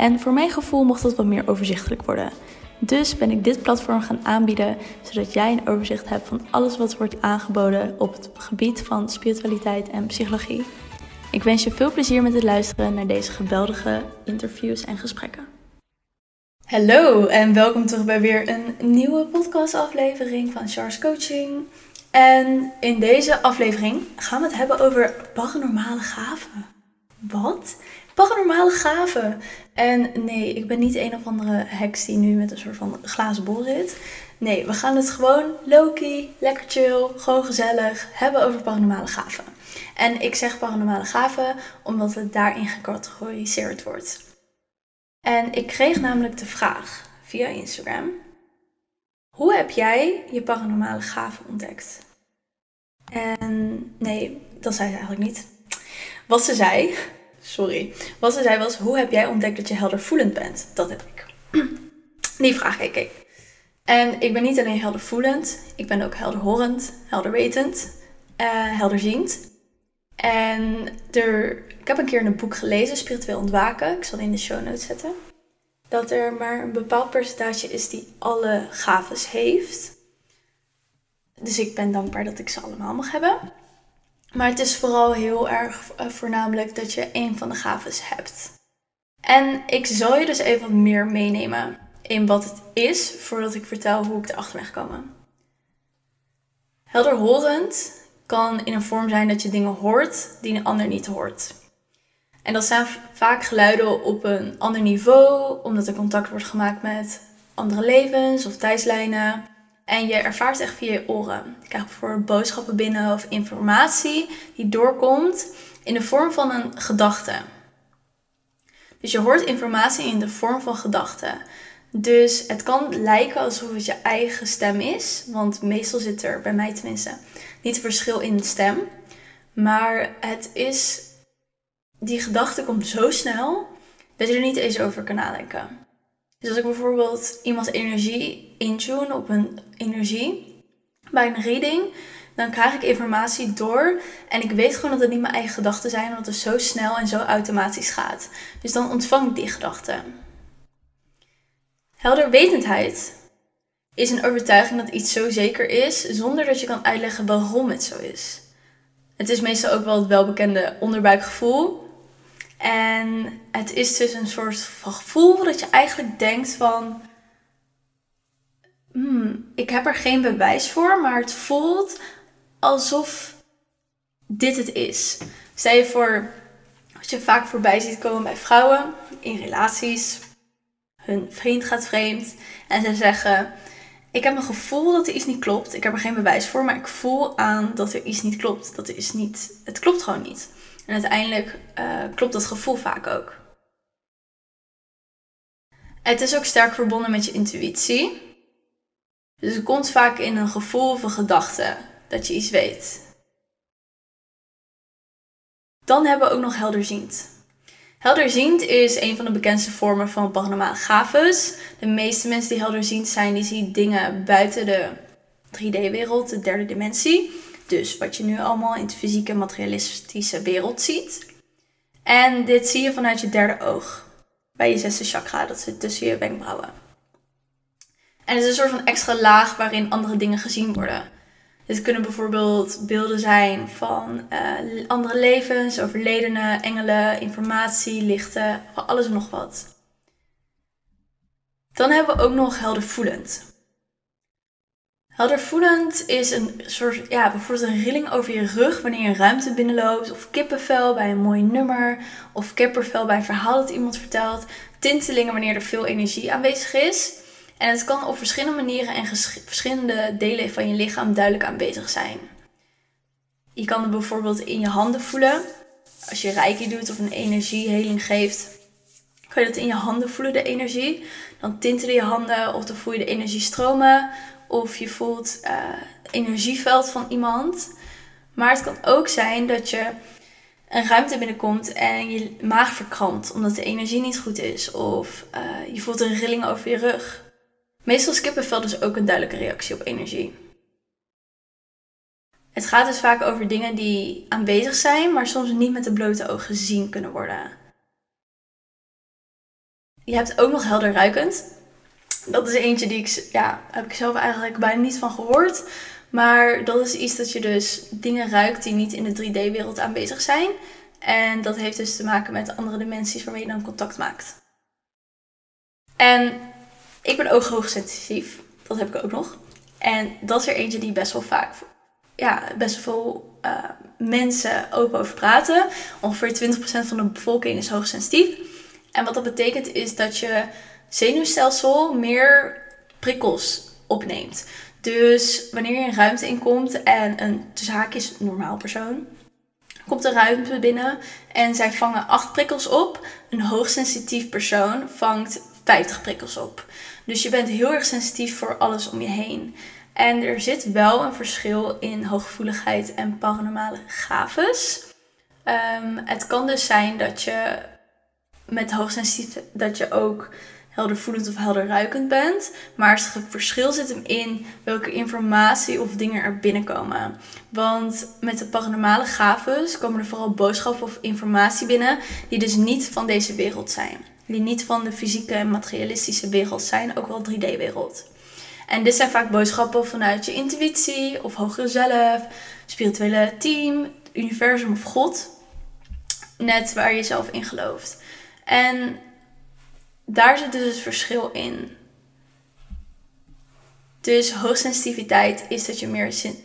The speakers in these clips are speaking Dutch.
En voor mijn gevoel mocht dat wat meer overzichtelijk worden. Dus ben ik dit platform gaan aanbieden, zodat jij een overzicht hebt van alles wat wordt aangeboden op het gebied van spiritualiteit en psychologie. Ik wens je veel plezier met het luisteren naar deze geweldige interviews en gesprekken. Hallo en welkom terug bij weer een nieuwe podcastaflevering van Charles Coaching. En in deze aflevering gaan we het hebben over paranormale gaven. Wat? Paranormale gaven. En nee, ik ben niet een of andere heks die nu met een soort van glazen bol zit. Nee, we gaan het gewoon low-key, lekker chill, gewoon gezellig hebben over paranormale gaven. En ik zeg paranormale gaven omdat het daarin gecategoriseerd wordt. En ik kreeg namelijk de vraag via Instagram: Hoe heb jij je paranormale gaven ontdekt? En nee, dat zei ze eigenlijk niet. Wat ze zei, sorry, wat ze zei was: Hoe heb jij ontdekt dat je heldervoelend bent? Dat heb ik. Die vraag ik. En ik ben niet alleen heldervoelend, ik ben ook helderhorend, helderwetend, uh, helderziend. En er, ik heb een keer in een boek gelezen, Spiritueel Ontwaken. Ik zal in de show notes zetten. Dat er maar een bepaald percentage is die alle gaves heeft. Dus ik ben dankbaar dat ik ze allemaal mag hebben. Maar het is vooral heel erg uh, voornamelijk dat je één van de gaves hebt. En ik zal je dus even wat meer meenemen in wat het is, voordat ik vertel hoe ik erachter ben gekomen. Helderhorend kan in een vorm zijn dat je dingen hoort die een ander niet hoort. En dat zijn vaak geluiden op een ander niveau, omdat er contact wordt gemaakt met andere levens of tijdslijnen. En je ervaart echt via je oren. Je krijgt bijvoorbeeld boodschappen binnen of informatie die doorkomt in de vorm van een gedachte. Dus je hoort informatie in de vorm van gedachten. Dus het kan lijken alsof het je eigen stem is, want meestal zit er, bij mij tenminste, niet verschil in de stem. Maar het is, die gedachte komt zo snel dat je er niet eens over kan nadenken. Dus als ik bijvoorbeeld iemands energie intune op een energie bij een reading, dan krijg ik informatie door en ik weet gewoon dat het niet mijn eigen gedachten zijn, omdat het zo snel en zo automatisch gaat. Dus dan ontvang ik die gedachten. Helderwetendheid is een overtuiging dat iets zo zeker is, zonder dat je kan uitleggen waarom het zo is. Het is meestal ook wel het welbekende onderbuikgevoel. En het is dus een soort van gevoel dat je eigenlijk denkt van... Hmm, ik heb er geen bewijs voor, maar het voelt alsof dit het is. Stel je voor, wat je vaak voorbij ziet komen bij vrouwen in relaties. Hun vriend gaat vreemd en ze zeggen: Ik heb een gevoel dat er iets niet klopt. Ik heb er geen bewijs voor, maar ik voel aan dat er iets niet klopt. Dat er niet, het klopt gewoon niet. En uiteindelijk uh, klopt dat gevoel vaak ook. Het is ook sterk verbonden met je intuïtie. Dus het komt vaak in een gevoel of een gedachte dat je iets weet. Dan hebben we ook nog helderziend. Helderziend is een van de bekendste vormen van paranormale gaves. De meeste mensen die helderziend zijn, die zien dingen buiten de 3D-wereld, de derde dimensie. Dus wat je nu allemaal in de fysieke materialistische wereld ziet. En dit zie je vanuit je derde oog. Bij je zesde chakra, dat zit tussen je wenkbrauwen. En het is een soort van extra laag waarin andere dingen gezien worden. Dit kunnen bijvoorbeeld beelden zijn van uh, andere levens, overledenen, engelen, informatie, lichten, alles en nog wat. Dan hebben we ook nog heldervoelend. Heldervoelend is een soort, ja, bijvoorbeeld een rilling over je rug wanneer je een ruimte binnenloopt. Of kippenvel bij een mooi nummer. Of kippenvel bij een verhaal dat iemand vertelt. Tintelingen wanneer er veel energie aanwezig is. En het kan op verschillende manieren en verschillende delen van je lichaam duidelijk aanwezig zijn. Je kan het bijvoorbeeld in je handen voelen. Als je reiki doet of een energieheling geeft. kan je dat in je handen voelen, de energie. Dan tintelen je handen of dan voel je de energie stromen. Of je voelt het energieveld van iemand. Maar het kan ook zijn dat je een ruimte binnenkomt en je maag verkrampt omdat de energie niet goed is. Of uh, je voelt een rilling over je rug. Meestal is kippenvel dus ook een duidelijke reactie op energie. Het gaat dus vaak over dingen die aanwezig zijn, maar soms niet met de blote ogen gezien kunnen worden. Je hebt ook nog helder ruikend. Dat is eentje die ik, ja, heb ik zelf eigenlijk bijna niet van gehoord. Maar dat is iets dat je dus dingen ruikt die niet in de 3D-wereld aanwezig zijn. En dat heeft dus te maken met andere dimensies waarmee je dan contact maakt. En ik ben ook hoogsensitief. Dat heb ik ook nog. En dat is er eentje die best wel vaak, ja, best wel veel uh, mensen open over praten. Ongeveer 20% van de bevolking is hoogsensitief. En wat dat betekent is dat je zenuwstelsel meer prikkels opneemt. Dus wanneer je een ruimte inkomt en een tussen haakjes normaal persoon komt de ruimte binnen en zij vangen 8 prikkels op, een hoogsensitief persoon vangt 50 prikkels op. Dus je bent heel erg sensitief voor alles om je heen. En er zit wel een verschil in hooggevoeligheid en paranormale gaves. Um, het kan dus zijn dat je met hoogsensitief dat je ook heldervoelend of helderruikend bent. Maar het verschil zit hem in welke informatie of dingen er binnenkomen. Want met de paranormale gaves komen er vooral boodschappen of informatie binnen die dus niet van deze wereld zijn. Die niet van de fysieke en materialistische wereld zijn, ook wel 3D-wereld. En dit zijn vaak boodschappen vanuit je intuïtie of hogere zelf, spirituele team, universum of God. Net waar je zelf in gelooft. En daar zit dus het verschil in. Dus hoogsensitiviteit is dat je, meer zin,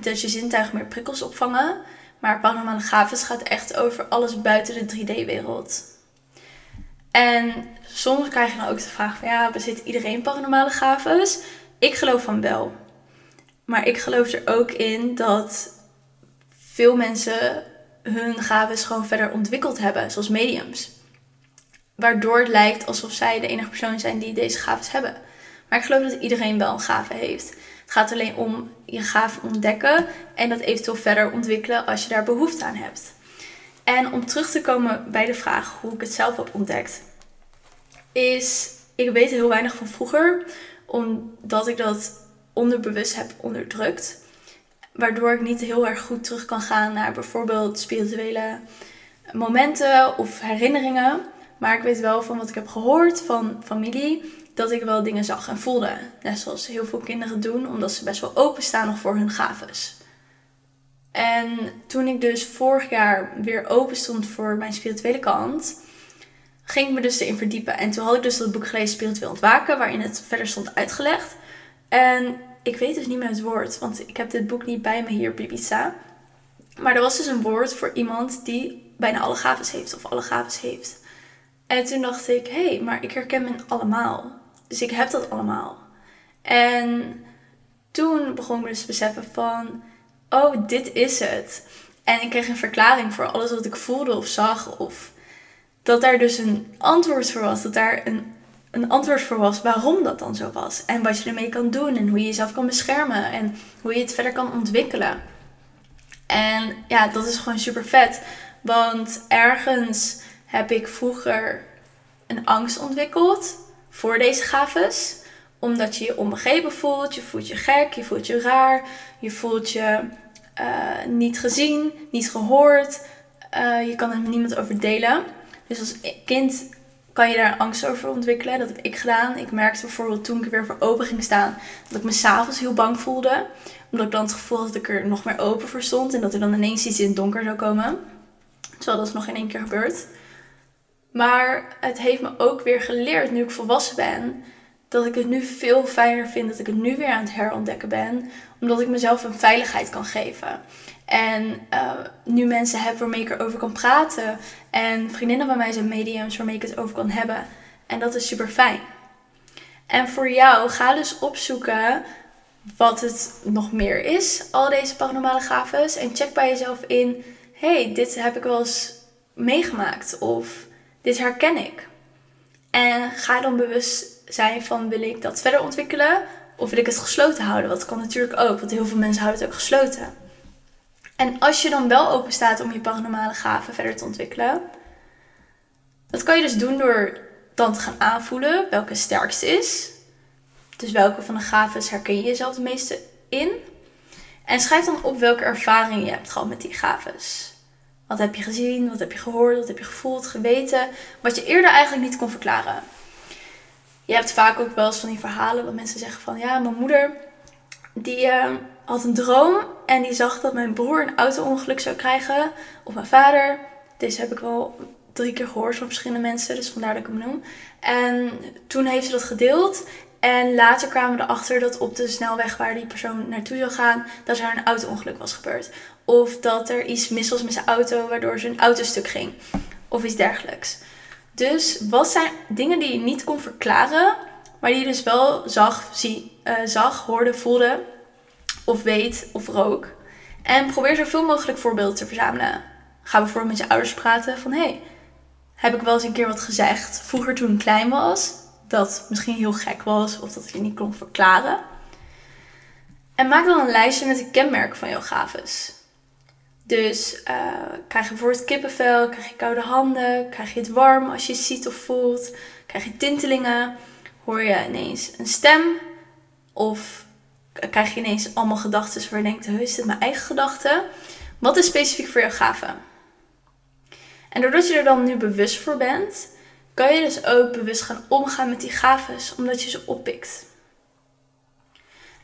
dat je zintuigen meer prikkels opvangen. Maar paranormale gaves gaat echt over alles buiten de 3D-wereld. En soms krijg je dan ook de vraag van ja, bezit iedereen paranormale gaves? Ik geloof van wel. Maar ik geloof er ook in dat veel mensen hun gaves gewoon verder ontwikkeld hebben, zoals mediums waardoor het lijkt alsof zij de enige persoon zijn die deze gaves hebben. Maar ik geloof dat iedereen wel een gave heeft. Het gaat alleen om je gave ontdekken en dat eventueel verder ontwikkelen als je daar behoefte aan hebt. En om terug te komen bij de vraag hoe ik het zelf heb ontdekt, is ik weet heel weinig van vroeger, omdat ik dat onderbewust heb onderdrukt. Waardoor ik niet heel erg goed terug kan gaan naar bijvoorbeeld spirituele momenten of herinneringen. Maar ik weet wel van wat ik heb gehoord van familie dat ik wel dingen zag en voelde. Net zoals heel veel kinderen doen, omdat ze best wel openstaan nog voor hun gaves. En toen ik dus vorig jaar weer open stond voor mijn spirituele kant, ging ik me dus erin verdiepen. En toen had ik dus dat boek gelezen, Spiritueel Ontwaken, waarin het verder stond uitgelegd. En ik weet dus niet meer het woord, want ik heb dit boek niet bij me hier op Ibiza. Maar er was dus een woord voor iemand die bijna alle gaves heeft, of alle gaves heeft. En toen dacht ik, hé, hey, maar ik herken me allemaal. Dus ik heb dat allemaal. En toen begon ik dus te beseffen van, oh, dit is het. En ik kreeg een verklaring voor alles wat ik voelde of zag. Of dat daar dus een antwoord voor was. Dat daar een, een antwoord voor was waarom dat dan zo was. En wat je ermee kan doen. En hoe je jezelf kan beschermen. En hoe je het verder kan ontwikkelen. En ja, dat is gewoon super vet. Want ergens heb ik vroeger een angst ontwikkeld voor deze gaves. Omdat je je onbegrepen voelt, je voelt je gek, je voelt je raar, je voelt je uh, niet gezien, niet gehoord. Uh, je kan er met niemand over delen. Dus als kind kan je daar angst over ontwikkelen. Dat heb ik gedaan. Ik merkte bijvoorbeeld toen ik weer voor open ging staan, dat ik me s'avonds heel bang voelde. Omdat ik dan het gevoel had dat ik er nog meer open voor stond en dat er dan ineens iets in het donker zou komen. Terwijl dat nog in één keer gebeurd. Maar het heeft me ook weer geleerd, nu ik volwassen ben, dat ik het nu veel fijner vind dat ik het nu weer aan het herontdekken ben. Omdat ik mezelf een veiligheid kan geven. En uh, nu mensen heb waarmee ik erover kan praten. En vriendinnen van mij zijn mediums waarmee ik het over kan hebben. En dat is super fijn. En voor jou, ga dus opzoeken wat het nog meer is, al deze paranormale gaves. En check bij jezelf in, hey, dit heb ik wel eens meegemaakt. Of dit herken ik. En ga dan bewust zijn van wil ik dat verder ontwikkelen of wil ik het gesloten houden? Dat kan natuurlijk ook, want heel veel mensen houden het ook gesloten. En als je dan wel open staat om je paranormale gaven verder te ontwikkelen, dat kan je dus doen door dan te gaan aanvoelen welke sterkste is. Dus welke van de gaven herken je jezelf het meeste in? En schrijf dan op welke ervaring je hebt gehad met die gaves. Wat heb je gezien? Wat heb je gehoord? Wat heb je gevoeld, geweten? Wat je eerder eigenlijk niet kon verklaren. Je hebt vaak ook wel eens van die verhalen dat mensen zeggen van ja, mijn moeder die uh, had een droom en die zag dat mijn broer een auto-ongeluk zou krijgen. Of mijn vader. Deze heb ik wel drie keer gehoord van verschillende mensen, dus vandaar dat ik hem noem. En toen heeft ze dat gedeeld. En later kwamen we erachter dat op de snelweg waar die persoon naartoe zou gaan, dat er een auto-ongeluk was gebeurd. Of dat er iets mis was met zijn auto, waardoor zijn auto stuk ging. Of iets dergelijks. Dus wat zijn dingen die je niet kon verklaren, maar die je dus wel zag, zie, uh, zag hoorde, voelde, of weet, of rook. En probeer zoveel mogelijk voorbeelden te verzamelen. Ga bijvoorbeeld met je ouders praten van, hey, heb ik wel eens een keer wat gezegd vroeger toen ik klein was, dat misschien heel gek was of dat ik je niet kon verklaren. En maak dan een lijstje met de kenmerken van jouw gaves. Dus uh, krijg je bijvoorbeeld kippenvel, krijg je koude handen, krijg je het warm als je ziet of voelt, krijg je tintelingen, hoor je ineens een stem of krijg je ineens allemaal gedachten waar je denkt, is dit mijn eigen gedachten? Wat is specifiek voor jouw gave? En doordat je er dan nu bewust voor bent, kan je dus ook bewust gaan omgaan met die gaves, omdat je ze oppikt.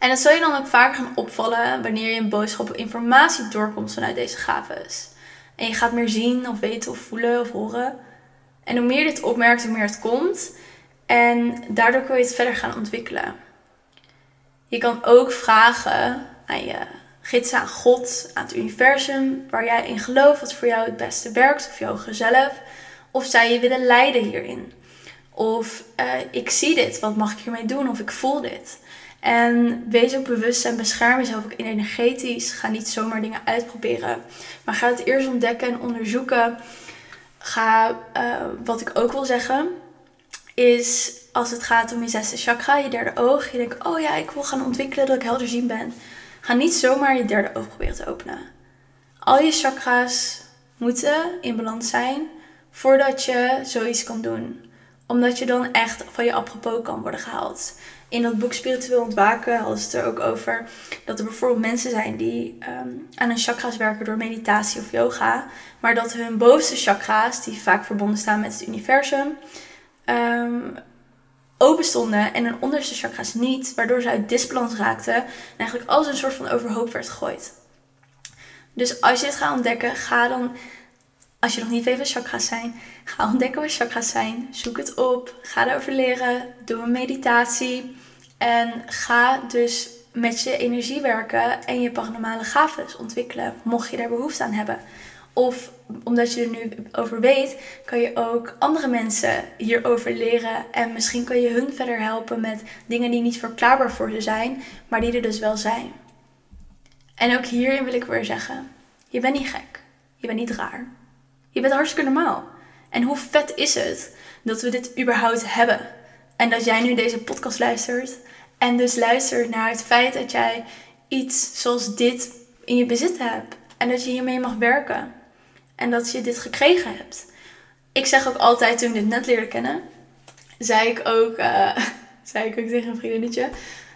En dat zal je dan ook vaker gaan opvallen wanneer je een boodschap of informatie doorkomt vanuit deze gaves. En je gaat meer zien of weten of voelen of horen. En hoe meer je dit opmerkt, hoe meer het komt. En daardoor kun je het verder gaan ontwikkelen. Je kan ook vragen aan je gidsen, aan God, aan het universum, waar jij in gelooft, wat voor jou het beste werkt, of jouw zelf. Of zij je willen leiden hierin. Of uh, ik zie dit, wat mag ik hiermee doen? Of ik voel dit. En wees ook bewust en bescherm jezelf ook energetisch. Ga niet zomaar dingen uitproberen. Maar ga het eerst ontdekken en onderzoeken. Ga, uh, wat ik ook wil zeggen, is als het gaat om je zesde chakra, je derde oog. Je denkt, oh ja, ik wil gaan ontwikkelen dat ik helder zien ben. Ga niet zomaar je derde oog proberen te openen. Al je chakra's moeten in balans zijn voordat je zoiets kan doen. Omdat je dan echt van je apropos kan worden gehaald. In dat boek Spiritueel Ontwaken hadden ze het er ook over dat er bijvoorbeeld mensen zijn die um, aan hun chakra's werken door meditatie of yoga. Maar dat hun bovenste chakra's, die vaak verbonden staan met het universum, um, open stonden en hun onderste chakra's niet. Waardoor ze uit disbalans raakten en eigenlijk alles een soort van overhoop werd gegooid. Dus als je het gaat ontdekken, ga dan als je nog niet weet wat chakras zijn, ga ontdekken wat chakras zijn. Zoek het op. Ga erover leren. Doe een meditatie. En ga dus met je energie werken en je paranormale gaven ontwikkelen. Mocht je daar behoefte aan hebben. Of omdat je er nu over weet, kan je ook andere mensen hierover leren. En misschien kan je hun verder helpen met dingen die niet verklaarbaar voor ze zijn, maar die er dus wel zijn. En ook hierin wil ik weer zeggen: je bent niet gek. Je bent niet raar. Je bent hartstikke normaal. En hoe vet is het dat we dit überhaupt hebben? En dat jij nu deze podcast luistert. En dus luistert naar het feit dat jij iets zoals dit in je bezit hebt. En dat je hiermee mag werken. En dat je dit gekregen hebt. Ik zeg ook altijd, toen ik dit net leerde kennen, zei ik ook, uh, zei ik ook tegen een vriendinnetje.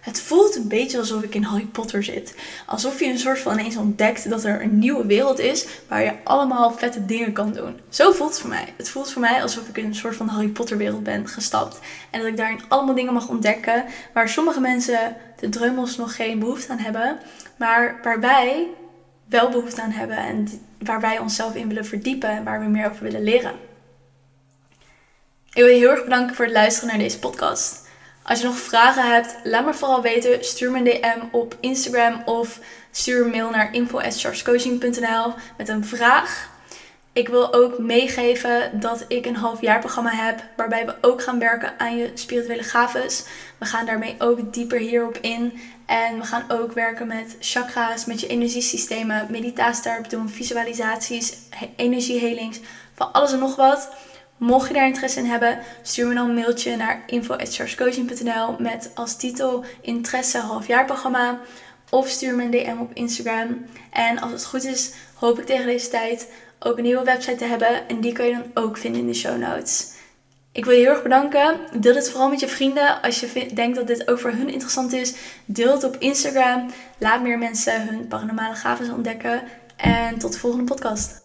Het voelt een beetje alsof ik in Harry Potter zit. Alsof je een soort van ineens ontdekt dat er een nieuwe wereld is waar je allemaal vette dingen kan doen. Zo voelt het voor mij. Het voelt voor mij alsof ik in een soort van Harry Potter wereld ben gestapt. En dat ik daarin allemaal dingen mag ontdekken waar sommige mensen de dreumels nog geen behoefte aan hebben. Maar waar wij wel behoefte aan hebben en waar wij onszelf in willen verdiepen en waar we meer over willen leren. Ik wil je heel erg bedanken voor het luisteren naar deze podcast. Als je nog vragen hebt, laat me vooral weten. Stuur me een DM op Instagram of stuur een mail naar info.chargescoaching.nl met een vraag. Ik wil ook meegeven dat ik een halfjaarprogramma heb waarbij we ook gaan werken aan je spirituele gaves. We gaan daarmee ook dieper hierop in. En we gaan ook werken met chakra's, met je energiesystemen, meditatie daarop doen, visualisaties, energiehelings, van alles en nog wat. Mocht je daar interesse in hebben, stuur me dan een mailtje naar info.chargescoaching.nl met als titel Interesse halfjaarprogramma. Of stuur me een DM op Instagram. En als het goed is, hoop ik tegen deze tijd ook een nieuwe website te hebben. En die kan je dan ook vinden in de show notes. Ik wil je heel erg bedanken. Deel dit vooral met je vrienden. Als je denkt dat dit ook voor hun interessant is, deel het op Instagram. Laat meer mensen hun paranormale gaven ontdekken. En tot de volgende podcast.